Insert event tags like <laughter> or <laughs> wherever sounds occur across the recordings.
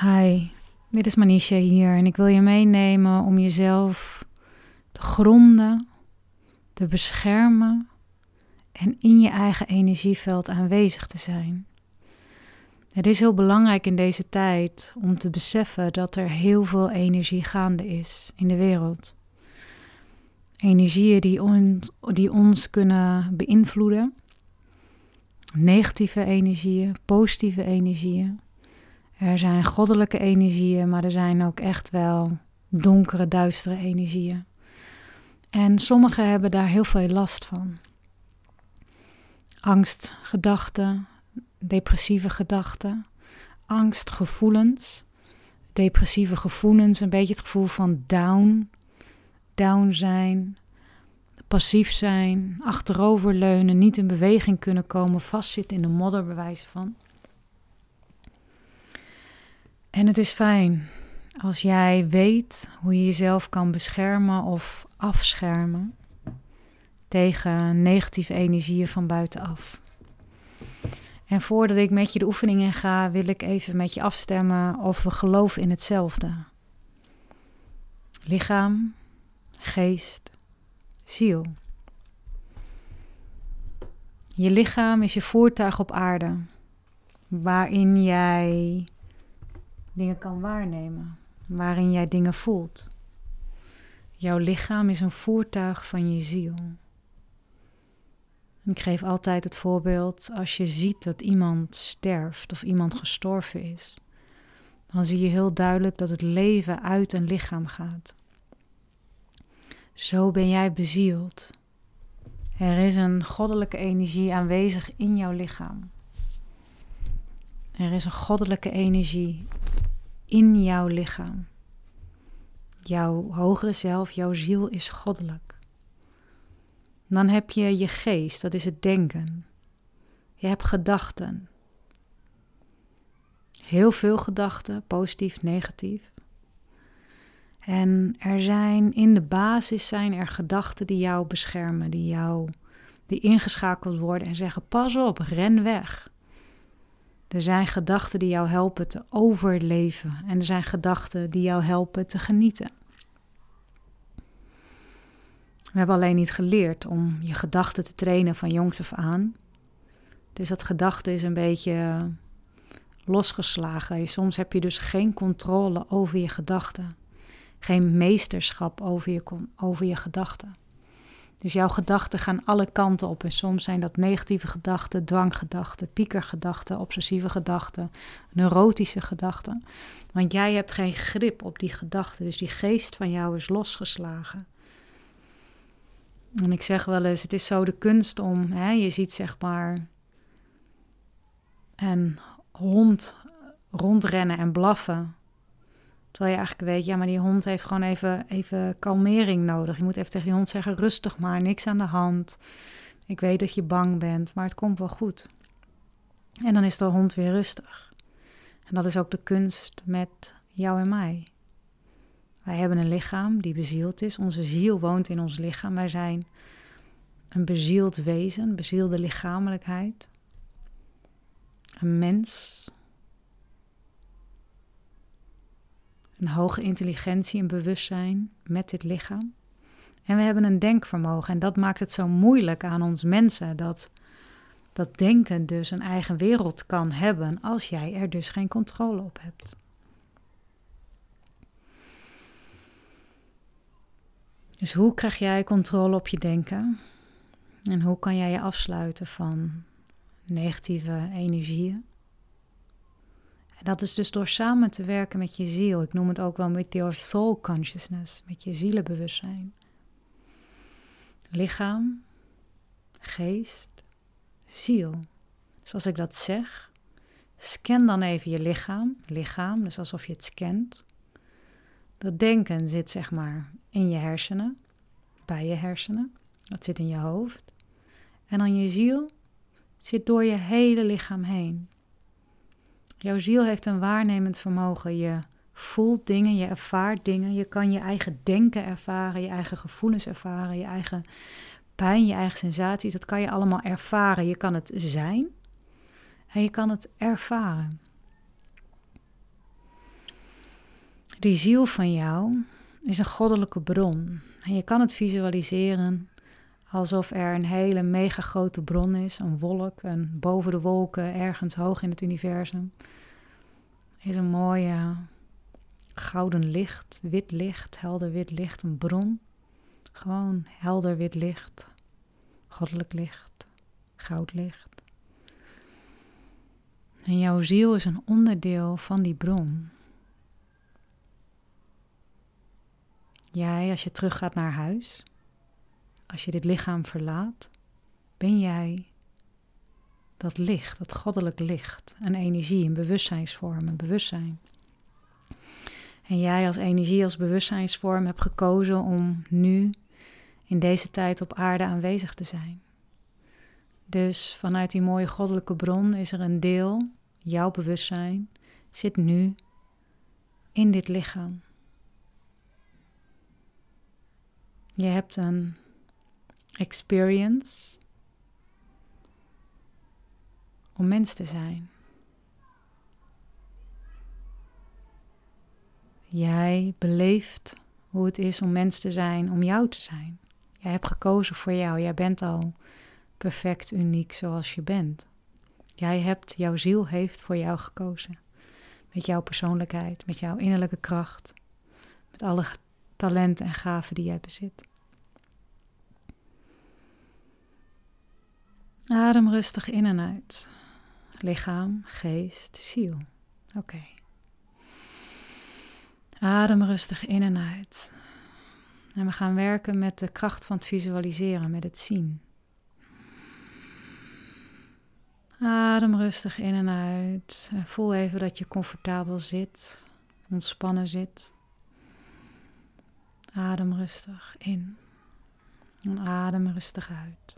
Hi, dit is Manisha hier en ik wil je meenemen om jezelf te gronden, te beschermen en in je eigen energieveld aanwezig te zijn. Het is heel belangrijk in deze tijd om te beseffen dat er heel veel energie gaande is in de wereld. Energieën die, die ons kunnen beïnvloeden. Negatieve energieën, positieve energieën. Er zijn goddelijke energieën, maar er zijn ook echt wel donkere, duistere energieën. En sommigen hebben daar heel veel last van. Angst, gedachten, depressieve gedachten, angstgevoelens, depressieve gevoelens, een beetje het gevoel van down, down zijn, passief zijn, achteroverleunen, niet in beweging kunnen komen, vastzitten in de modder, bewijzen van. En het is fijn als jij weet hoe je jezelf kan beschermen of afschermen tegen negatieve energieën van buitenaf. En voordat ik met je de oefening in ga, wil ik even met je afstemmen of we geloven in hetzelfde. Lichaam, geest, ziel. Je lichaam is je voertuig op aarde, waarin jij dingen kan waarnemen, waarin jij dingen voelt. Jouw lichaam is een voertuig van je ziel. Ik geef altijd het voorbeeld als je ziet dat iemand sterft of iemand gestorven is, dan zie je heel duidelijk dat het leven uit een lichaam gaat. Zo ben jij bezield. Er is een goddelijke energie aanwezig in jouw lichaam. Er is een goddelijke energie in jouw lichaam. Jouw hogere zelf, jouw ziel is goddelijk. Dan heb je je geest, dat is het denken. Je hebt gedachten. Heel veel gedachten, positief, negatief. En er zijn in de basis zijn er gedachten die jou beschermen, die jou die ingeschakeld worden en zeggen: pas op, ren weg. Er zijn gedachten die jou helpen te overleven en er zijn gedachten die jou helpen te genieten. We hebben alleen niet geleerd om je gedachten te trainen van jongs af aan. Dus dat gedachte is een beetje losgeslagen. Soms heb je dus geen controle over je gedachten. Geen meesterschap over je, over je gedachten. Dus jouw gedachten gaan alle kanten op. En soms zijn dat negatieve gedachten, dwanggedachten, piekergedachten, obsessieve gedachten, neurotische gedachten. Want jij hebt geen grip op die gedachten. Dus die geest van jou is losgeslagen. En ik zeg wel eens, het is zo de kunst om, hè, je ziet zeg maar een hond rondrennen en blaffen. Terwijl je eigenlijk weet, ja, maar die hond heeft gewoon even, even kalmering nodig. Je moet even tegen die hond zeggen, rustig maar, niks aan de hand. Ik weet dat je bang bent, maar het komt wel goed. En dan is de hond weer rustig. En dat is ook de kunst met jou en mij. Wij hebben een lichaam die bezield is. Onze ziel woont in ons lichaam. Wij zijn een bezield wezen, bezielde lichamelijkheid. Een mens. Een hoge intelligentie en bewustzijn met dit lichaam. En we hebben een denkvermogen. En dat maakt het zo moeilijk aan ons mensen. Dat dat denken dus een eigen wereld kan hebben als jij er dus geen controle op hebt. Dus hoe krijg jij controle op je denken? En hoe kan jij je afsluiten van negatieve energieën? En dat is dus door samen te werken met je ziel. Ik noem het ook wel met your soul consciousness, met je zielenbewustzijn. Lichaam, geest, ziel. Dus als ik dat zeg, scan dan even je lichaam. Lichaam, dus alsof je het scant. Dat denken zit zeg maar in je hersenen, bij je hersenen. Dat zit in je hoofd. En dan je ziel zit door je hele lichaam heen. Jouw ziel heeft een waarnemend vermogen. Je voelt dingen, je ervaart dingen. Je kan je eigen denken ervaren, je eigen gevoelens ervaren, je eigen pijn, je eigen sensaties. Dat kan je allemaal ervaren. Je kan het zijn en je kan het ervaren. Die ziel van jou is een goddelijke bron. En je kan het visualiseren alsof er een hele mega grote bron is, een wolk, en boven de wolken, ergens hoog in het universum, is een mooie gouden licht, wit licht, helder wit licht, een bron. Gewoon helder wit licht, goddelijk licht, goudlicht. En jouw ziel is een onderdeel van die bron. Jij, als je teruggaat naar huis, als je dit lichaam verlaat, ben jij dat licht, dat goddelijk licht, een energie, een bewustzijnsvorm, een bewustzijn. En jij als energie, als bewustzijnsvorm hebt gekozen om nu in deze tijd op aarde aanwezig te zijn. Dus vanuit die mooie goddelijke bron is er een deel, jouw bewustzijn, zit nu in dit lichaam. Je hebt een experience om mens te zijn. Jij beleeft hoe het is om mens te zijn, om jou te zijn. Jij hebt gekozen voor jou. Jij bent al perfect uniek zoals je bent. Jij hebt, jouw ziel heeft voor jou gekozen. Met jouw persoonlijkheid, met jouw innerlijke kracht, met alle talenten en gaven die jij bezit. Adem rustig in en uit. Lichaam, geest, ziel. Oké. Adem rustig in en uit. En we gaan werken met de kracht van het visualiseren, met het zien. Adem rustig in en uit. En voel even dat je comfortabel zit, ontspannen zit. Adem rustig in en adem rustig uit.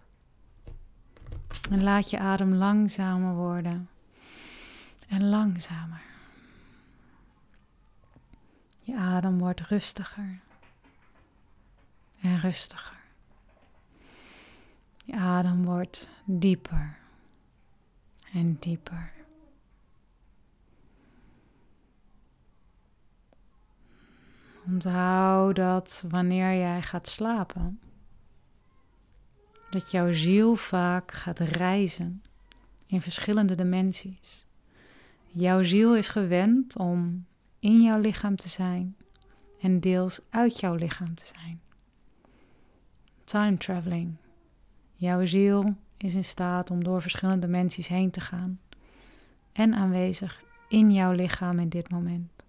En laat je adem langzamer worden en langzamer. Je adem wordt rustiger en rustiger. Je adem wordt dieper en dieper. Onthoud dat wanneer jij gaat slapen, dat jouw ziel vaak gaat reizen in verschillende dimensies. Jouw ziel is gewend om in jouw lichaam te zijn en deels uit jouw lichaam te zijn. Time traveling. Jouw ziel is in staat om door verschillende dimensies heen te gaan en aanwezig in jouw lichaam in dit moment.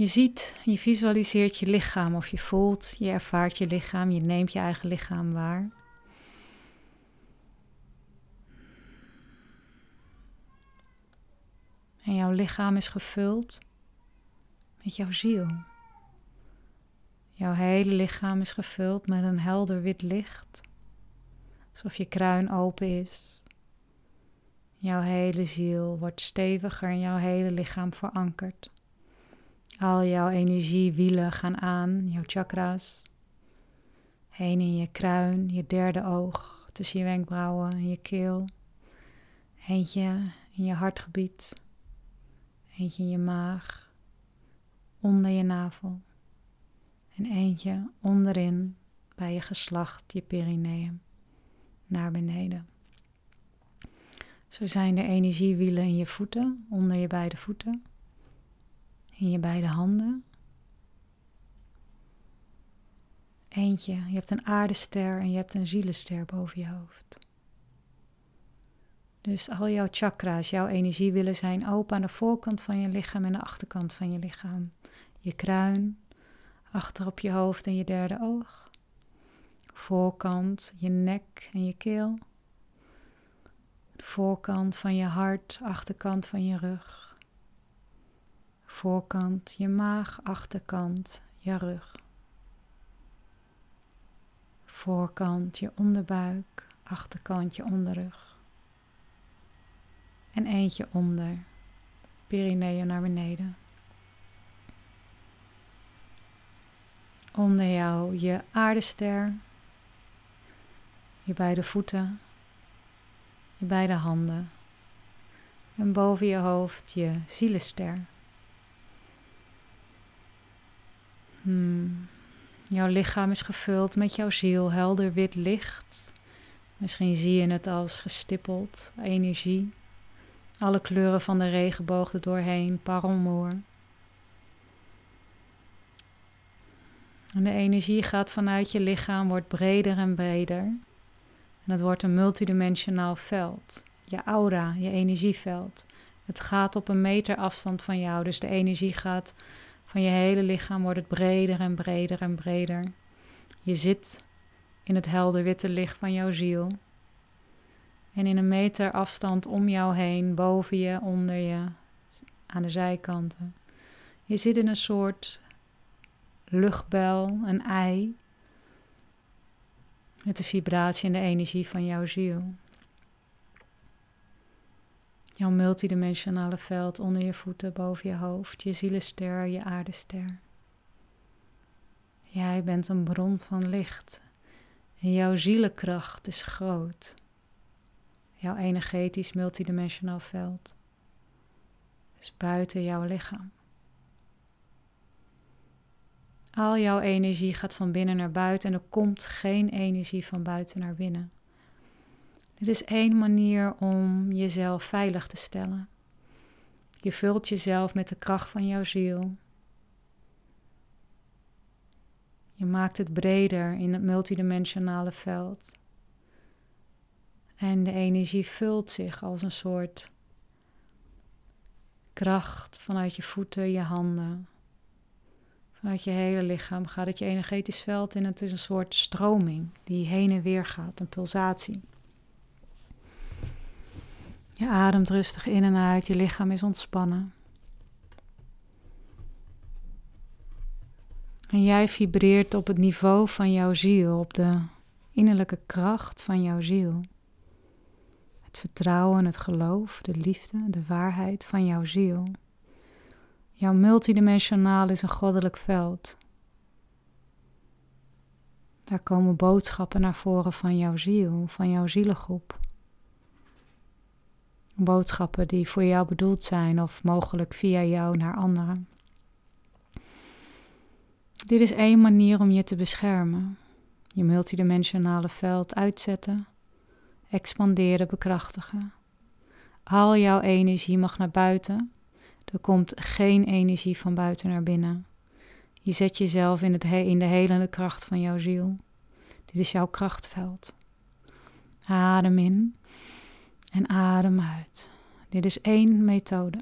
Je ziet, je visualiseert je lichaam of je voelt, je ervaart je lichaam, je neemt je eigen lichaam waar. En jouw lichaam is gevuld met jouw ziel. Jouw hele lichaam is gevuld met een helder wit licht, alsof je kruin open is. Jouw hele ziel wordt steviger en jouw hele lichaam verankerd. Al jouw energiewielen gaan aan, jouw chakra's. Heen in je kruin, je derde oog, tussen je wenkbrauwen en je keel. Eentje in je hartgebied. Eentje in je maag, onder je navel. En eentje onderin bij je geslacht, je perineum, naar beneden. Zo zijn de energiewielen in je voeten, onder je beide voeten in je beide handen. Eentje, je hebt een aardester en je hebt een zielenster boven je hoofd. Dus al jouw chakra's, jouw energie willen zijn open aan de voorkant van je lichaam en de achterkant van je lichaam. Je kruin, achter op je hoofd en je derde oog. Voorkant, je nek en je keel. De voorkant van je hart, achterkant van je rug voorkant, je maag, achterkant, je rug. Voorkant, je onderbuik, achterkant, je onderrug. En eentje onder, perineum naar beneden. Onder jou je aardester, je beide voeten, je beide handen. En boven je hoofd je zielenster Hmm. Jouw lichaam is gevuld met jouw ziel, helder wit licht. Misschien zie je het als gestippeld, energie. Alle kleuren van de regenboog er doorheen, parelmoer. En de energie gaat vanuit je lichaam, wordt breder en breder. En het wordt een multidimensionaal veld. Je aura, je energieveld. Het gaat op een meter afstand van jou. Dus de energie gaat van je hele lichaam, wordt het breder en breder en breder. Je zit in het helder witte licht van jouw ziel. En in een meter afstand om jou heen, boven je, onder je, aan de zijkanten. Je zit in een soort luchtbel, een ei. Met de vibratie en de energie van jouw ziel. Jouw multidimensionale veld onder je voeten, boven je hoofd, je zielenster, je aardester. Jij bent een bron van licht en jouw zielenkracht is groot. Jouw energetisch multidimensionaal veld is buiten jouw lichaam. Al jouw energie gaat van binnen naar buiten en er komt geen energie van buiten naar binnen. Dit is één manier om jezelf veilig te stellen. Je vult jezelf met de kracht van jouw ziel. Je maakt het breder in het multidimensionale veld. En de energie vult zich als een soort kracht vanuit je voeten, je handen, Vanuit je hele lichaam gaat het je energetisch veld in. Het is een soort stroming die heen en weer gaat, een pulsatie. Je ademt rustig in en uit, je lichaam is ontspannen. En jij vibreert op het niveau van jouw ziel, op de innerlijke kracht van jouw ziel. Het vertrouwen, het geloof, de liefde, de waarheid van jouw ziel. Jouw multidimensionaal is een goddelijk veld. Daar komen boodschappen naar voren van jouw ziel, van jouw zielengroep. Boodschappen die voor jou bedoeld zijn of mogelijk via jou naar anderen. Dit is één manier om je te beschermen. Je multidimensionale veld uitzetten, expanderen, bekrachtigen. Al jouw energie mag naar buiten er komt geen energie van buiten naar binnen. Je zet jezelf in, het in de helende kracht van jouw ziel. Dit is jouw krachtveld. Adem in en adem uit. Dit is één methode.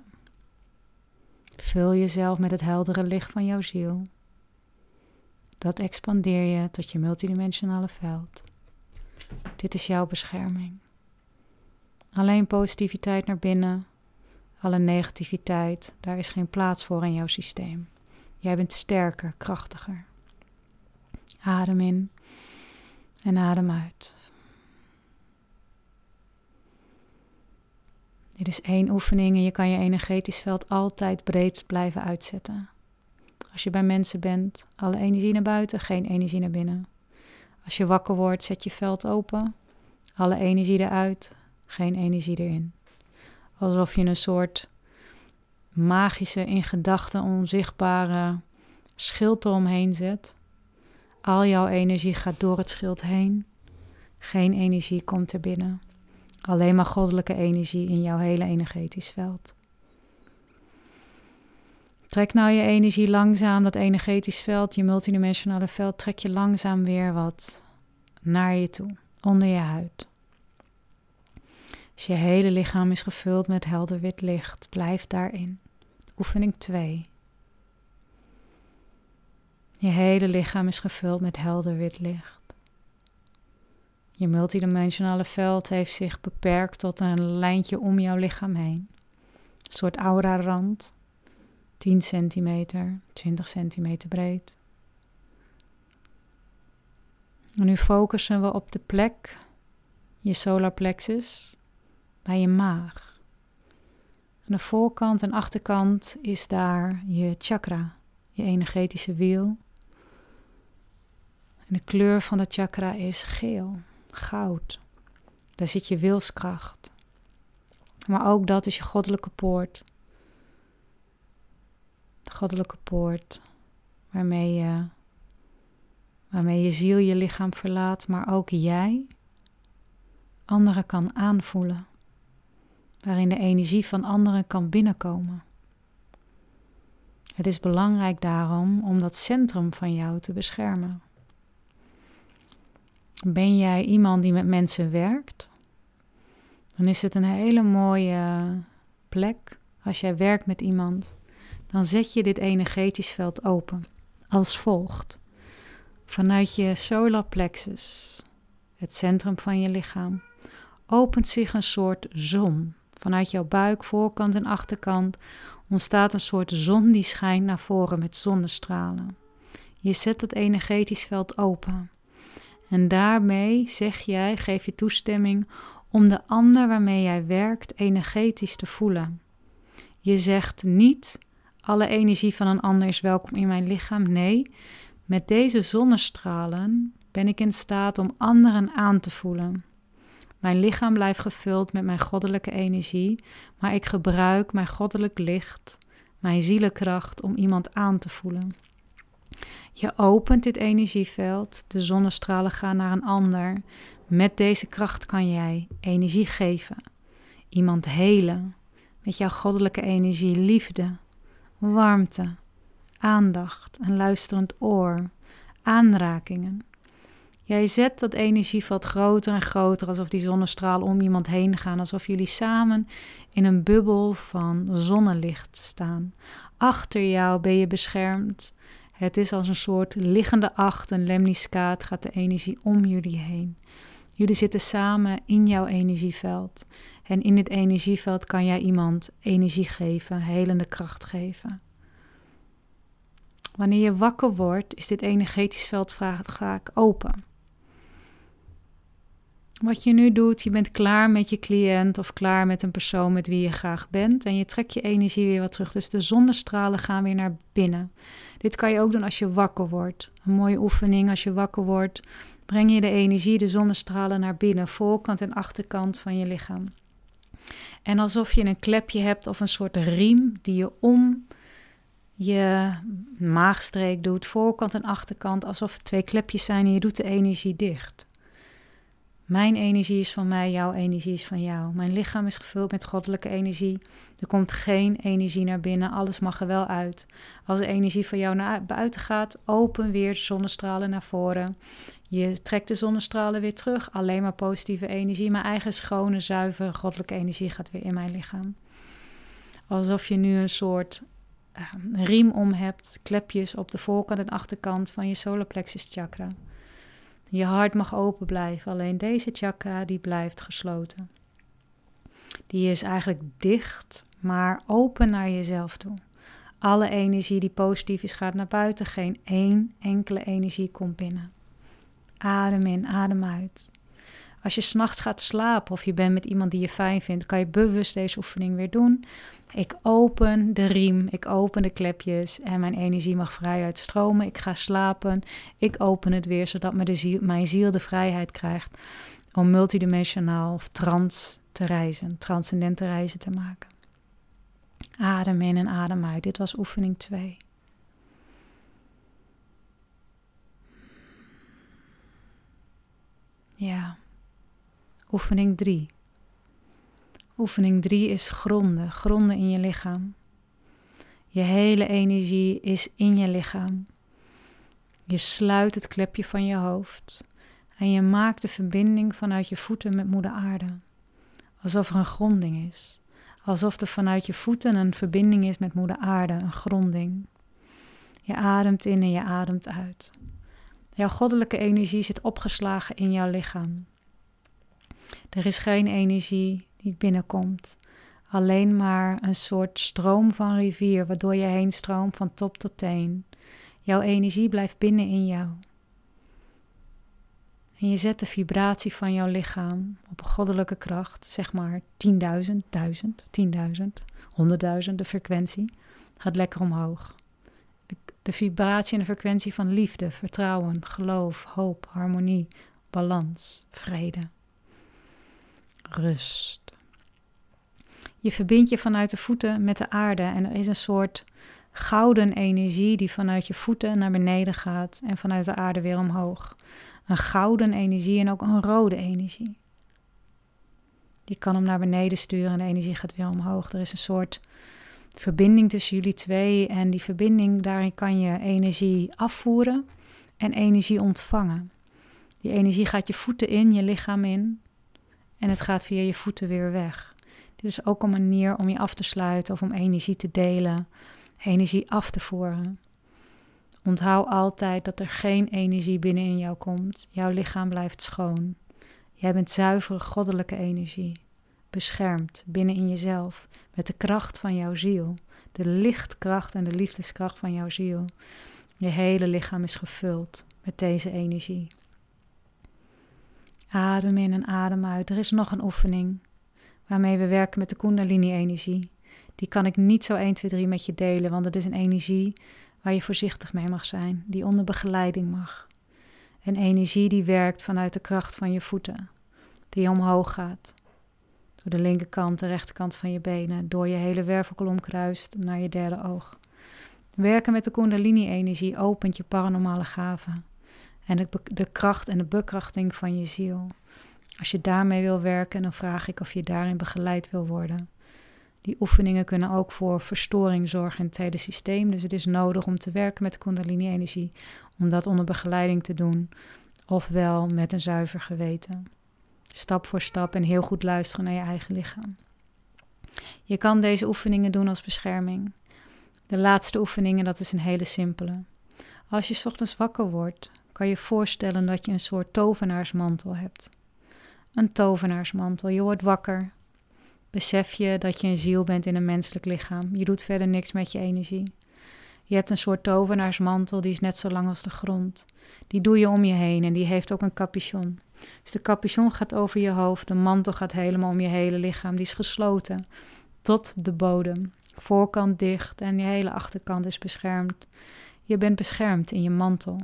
Vul jezelf met het heldere licht van jouw ziel. Dat expandeer je tot je multidimensionale veld. Dit is jouw bescherming. Alleen positiviteit naar binnen alle negativiteit, daar is geen plaats voor in jouw systeem. Jij bent sterker, krachtiger. Adem in en adem uit. Dit is één oefening en je kan je energetisch veld altijd breed blijven uitzetten. Als je bij mensen bent, alle energie naar buiten, geen energie naar binnen. Als je wakker wordt, zet je veld open, alle energie eruit, geen energie erin alsof je een soort magische, in gedachten onzichtbare schild eromheen zet. Al jouw energie gaat door het schild heen. Geen energie komt er binnen. Alleen maar goddelijke energie in jouw hele energetisch veld. Trek nou je energie langzaam, dat energetisch veld, je multidimensionale veld, trek je langzaam weer wat naar je toe, onder je huid. Als je hele lichaam is gevuld met helder wit licht, blijf daarin. Oefening 2. Je hele lichaam is gevuld met helder wit licht. Je multidimensionale veld heeft zich beperkt tot een lijntje om jouw lichaam heen. Een soort aura-rand, 10 centimeter, 20 centimeter breed. En nu focussen we op de plek, je solar plexus, bij je maag. Aan de voorkant en achterkant is daar je chakra, je energetische wiel. En de kleur van dat chakra is geel, goud. Daar zit je wilskracht. Maar ook dat is je goddelijke poort. De goddelijke poort waarmee je, waarmee je ziel je lichaam verlaat, maar ook jij anderen kan aanvoelen, waarin de energie van anderen kan binnenkomen. Het is belangrijk daarom om dat centrum van jou te beschermen. Ben jij iemand die met mensen werkt? Dan is het een hele mooie plek. Als jij werkt met iemand, dan zet je dit energetisch veld open. Als volgt. Vanuit je solar plexus, het centrum van je lichaam, opent zich een soort zon. Vanuit jouw buik, voorkant en achterkant ontstaat een soort zon die schijnt naar voren met zonnestralen. Je zet het energetisch veld open. En daarmee zeg jij, geef je toestemming om de ander waarmee jij werkt energetisch te voelen. Je zegt niet, alle energie van een ander is welkom in mijn lichaam. Nee, met deze zonnestralen ben ik in staat om anderen aan te voelen. Mijn lichaam blijft gevuld met mijn goddelijke energie, maar ik gebruik mijn goddelijk licht, mijn zielenkracht om iemand aan te voelen. Je opent dit energieveld, de zonnestralen gaan naar een ander. Met deze kracht kan jij energie geven, iemand helen, met jouw goddelijke energie, liefde, warmte, aandacht, een luisterend oor, aanrakingen. Jij zet dat energieveld groter en groter, alsof die zonnestralen om iemand heen gaan, alsof jullie samen in een bubbel van zonnelicht staan. Achter jou ben je beschermd. Het is als een soort liggende acht, een lemniskaat, gaat de energie om jullie heen. Jullie zitten samen in jouw energieveld. En in dit energieveld kan jij iemand energie geven, helende kracht geven. Wanneer je wakker wordt, is dit energetisch veld vaak open. Wat je nu doet, je bent klaar met je cliënt of klaar met een persoon met wie je graag bent en je trekt je energie weer wat terug. Dus de zonnestralen gaan weer naar binnen. Dit kan je ook doen als je wakker wordt. Een mooie oefening als je wakker wordt. Breng je de energie, de zonnestralen naar binnen, voorkant en achterkant van je lichaam. En alsof je een klepje hebt of een soort riem die je om je maagstreek doet, voorkant en achterkant, alsof het twee klepjes zijn en je doet de energie dicht. Mijn energie is van mij, jouw energie is van jou. Mijn lichaam is gevuld met goddelijke energie. Er komt geen energie naar binnen, alles mag er wel uit. Als de energie van jou naar buiten gaat, open weer de zonnestralen naar voren. Je trekt de zonnestralen weer terug, alleen maar positieve energie. Mijn eigen schone, zuivere, goddelijke energie gaat weer in mijn lichaam. Alsof je nu een soort uh, riem om hebt, klepjes op de voorkant en achterkant van je solar plexus chakra. Je hart mag open blijven, alleen deze chakra die blijft gesloten. Die is eigenlijk dicht, maar open naar jezelf toe. Alle energie die positief is gaat naar buiten, geen één enkele energie komt binnen. Adem in, adem uit. Als je s'nachts gaat slapen of je bent met iemand die je fijn vindt, kan je bewust deze oefening weer doen. Ik open de riem, ik open de klepjes en mijn energie mag vrij uitstromen. Ik ga slapen, ik open het weer, zodat mijn ziel, mijn ziel de vrijheid krijgt om multidimensionaal of trans te reizen, transcendente reizen te maken. Adem in en adem uit. Dit was oefening 2. Ja. Oefening 3. Oefening 3 is gronden, gronden in je lichaam. Je hele energie is in je lichaam. Je sluit het klepje van je hoofd en je maakt de verbinding vanuit je voeten met Moeder Aarde. Alsof er een gronding is. Alsof er vanuit je voeten een verbinding is met Moeder Aarde, een gronding. Je ademt in en je ademt uit. Jouw goddelijke energie zit opgeslagen in jouw lichaam. Er is geen energie die binnenkomt. Alleen maar een soort stroom van rivier waardoor je heen stroomt van top tot teen. Jouw energie blijft binnen in jou. En je zet de vibratie van jouw lichaam op een goddelijke kracht, zeg maar 10.000, 1000, 10.000, 100.000, de frequentie, gaat lekker omhoog. De vibratie en de frequentie van liefde, vertrouwen, geloof, hoop, harmonie, balans, vrede rust. Je verbindt je vanuit de voeten met de aarde en er is een soort gouden energie die vanuit je voeten naar beneden gaat en vanuit de aarde weer omhoog. Een gouden energie en ook een rode energie. Die kan hem naar beneden sturen en de energie gaat weer omhoog. Er is een soort verbinding tussen jullie twee en die verbinding, daarin kan je energie afvoeren en energie ontvangen. Die energie gaat je voeten in, je lichaam in en het gaat via je voeten weer weg. Dit is ook een manier om je af te sluiten of om energie te delen, energie af te voeren. Onthoud altijd dat er geen energie binnenin jou komt. Jouw lichaam blijft schoon. Jij bent zuivere goddelijke energie, beschermd binnenin jezelf met de kracht van jouw ziel, de lichtkracht en de liefdeskracht van jouw ziel. Je hele lichaam is gevuld met deze energie. Adem in en adem uit. Er is nog een oefening waarmee we werken met de Kundalini-energie. Die kan ik niet zo 1, 2, 3 met je delen, want het is een energie waar je voorzichtig mee mag zijn, die onder begeleiding mag. Een energie die werkt vanuit de kracht van je voeten, die omhoog gaat. Door de linkerkant, de rechterkant van je benen, door je hele wervelkolom kruist naar je derde oog. Werken met de Kundalini-energie opent je paranormale gaven en de, kracht en de bekrachting van je ziel. Als je daarmee wil werken, dan vraag ik of je daarin begeleid wil worden. Die oefeningen kunnen ook voor verstoring zorgen in het hele systeem. Dus het is nodig om te werken met Kundalini-energie, om dat onder begeleiding te doen, ofwel met een zuiver geweten. Stap voor stap en heel goed luisteren naar je eigen lichaam. Je kan deze oefeningen doen als bescherming. De laatste oefeningen, dat is een hele simpele. Als je ochtends wakker wordt, kan je voorstellen dat je een soort tovenaarsmantel hebt. Een tovenaarsmantel. Je wordt wakker. Besef je dat je een ziel bent in een menselijk lichaam. Je doet verder niks met je energie. Je hebt een soort tovenaarsmantel, die is net zo lang als de grond. Die doe je om je heen en die heeft ook een capuchon. Dus de capuchon gaat over je hoofd, de mantel gaat helemaal om je hele lichaam. Die is gesloten tot de bodem. Voorkant dicht en je hele achterkant is beschermd. Je bent beschermd in je mantel.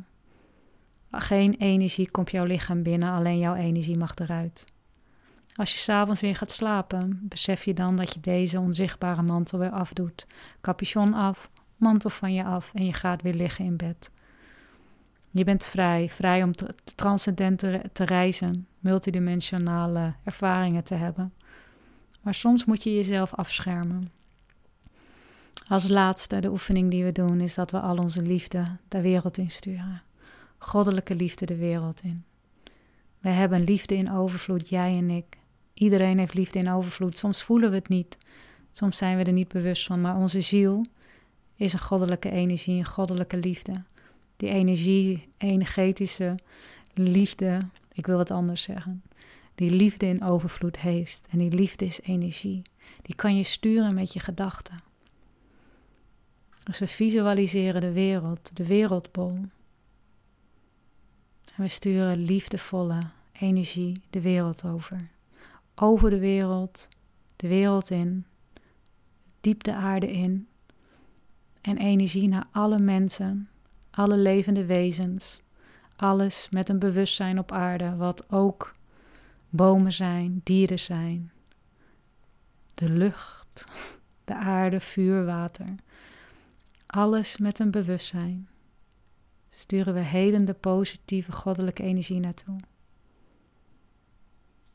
Geen energie komt jouw lichaam binnen, alleen jouw energie mag eruit. Als je s'avonds weer gaat slapen, besef je dan dat je deze onzichtbare mantel weer afdoet. Capuchon af, mantel van je af en je gaat weer liggen in bed. Je bent vrij, vrij om transcendent te, te reizen, multidimensionale ervaringen te hebben. Maar soms moet je jezelf afschermen. Als laatste, de oefening die we doen, is dat we al onze liefde de wereld insturen goddelijke liefde de wereld in. We hebben liefde in overvloed, jij en ik. Iedereen heeft liefde in overvloed. Soms voelen we het niet, soms zijn we er niet bewust van, maar onze ziel is een goddelijke energie, een goddelijke liefde. Die energie, energetische liefde, ik wil het anders zeggen, die liefde in overvloed heeft. En die liefde is energie. Die kan je sturen met je gedachten. Dus we visualiseren de wereld, de wereldbol. En we sturen liefdevolle energie de wereld over. Over de wereld, de wereld in, diep de aarde in. En energie naar alle mensen, alle levende wezens. Alles met een bewustzijn op aarde, wat ook bomen zijn, dieren zijn. De lucht, <laughs> de aarde, vuur, water. Alles met een bewustzijn sturen we helende, positieve, goddelijke energie naartoe.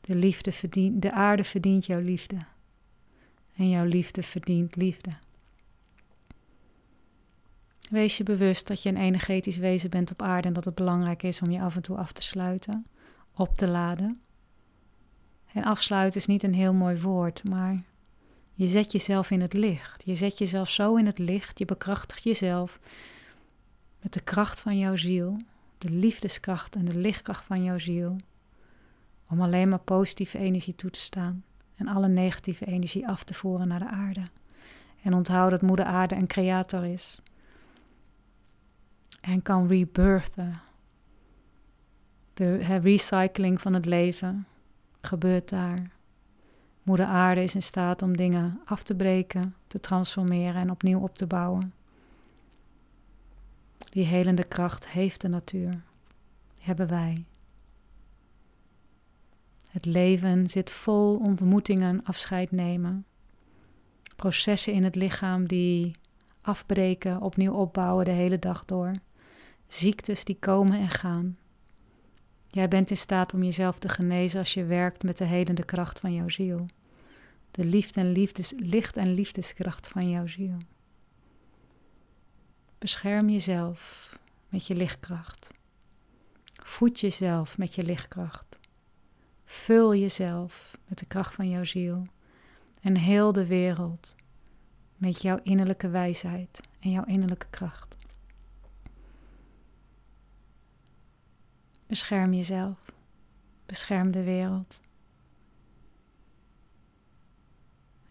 De, liefde verdient, de aarde verdient jouw liefde. En jouw liefde verdient liefde. Wees je bewust dat je een energetisch wezen bent op aarde en dat het belangrijk is om je af en toe af te sluiten, op te laden. En afsluiten is niet een heel mooi woord, maar je zet jezelf in het licht. Je zet jezelf zo in het licht, je bekrachtigt jezelf met de kracht van jouw ziel, de liefdeskracht en de lichtkracht van jouw ziel, om alleen maar positieve energie toe te staan en alle negatieve energie af te voeren naar de aarde. En onthoud dat Moeder Aarde een creator is en kan rebirthen. De recycling van het leven gebeurt daar. Moeder Aarde is in staat om dingen af te breken, te transformeren en opnieuw op te bouwen. Die helende kracht heeft de natuur. Hebben wij. Het leven zit vol ontmoetingen, afscheid nemen. Processen in het lichaam die afbreken, opnieuw opbouwen de hele dag door. Ziektes die komen en gaan. Jij bent in staat om jezelf te genezen als je werkt met de helende kracht van jouw ziel. De liefde en liefdes, licht en liefdeskracht van jouw ziel. Bescherm jezelf met je lichtkracht. Voed jezelf met je lichtkracht. Vul jezelf met de kracht van jouw ziel. En heel de wereld met jouw innerlijke wijsheid en jouw innerlijke kracht. Bescherm jezelf. Bescherm de wereld.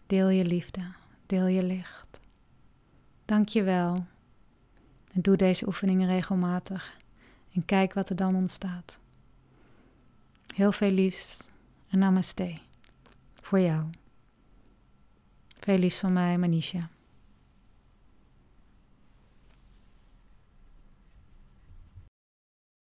Deel je liefde. Deel je licht. Dank je wel. En doe deze oefeningen regelmatig. En kijk wat er dan ontstaat. Heel veel liefs en namaste. Voor jou. Veel liefs van mij, Manisha.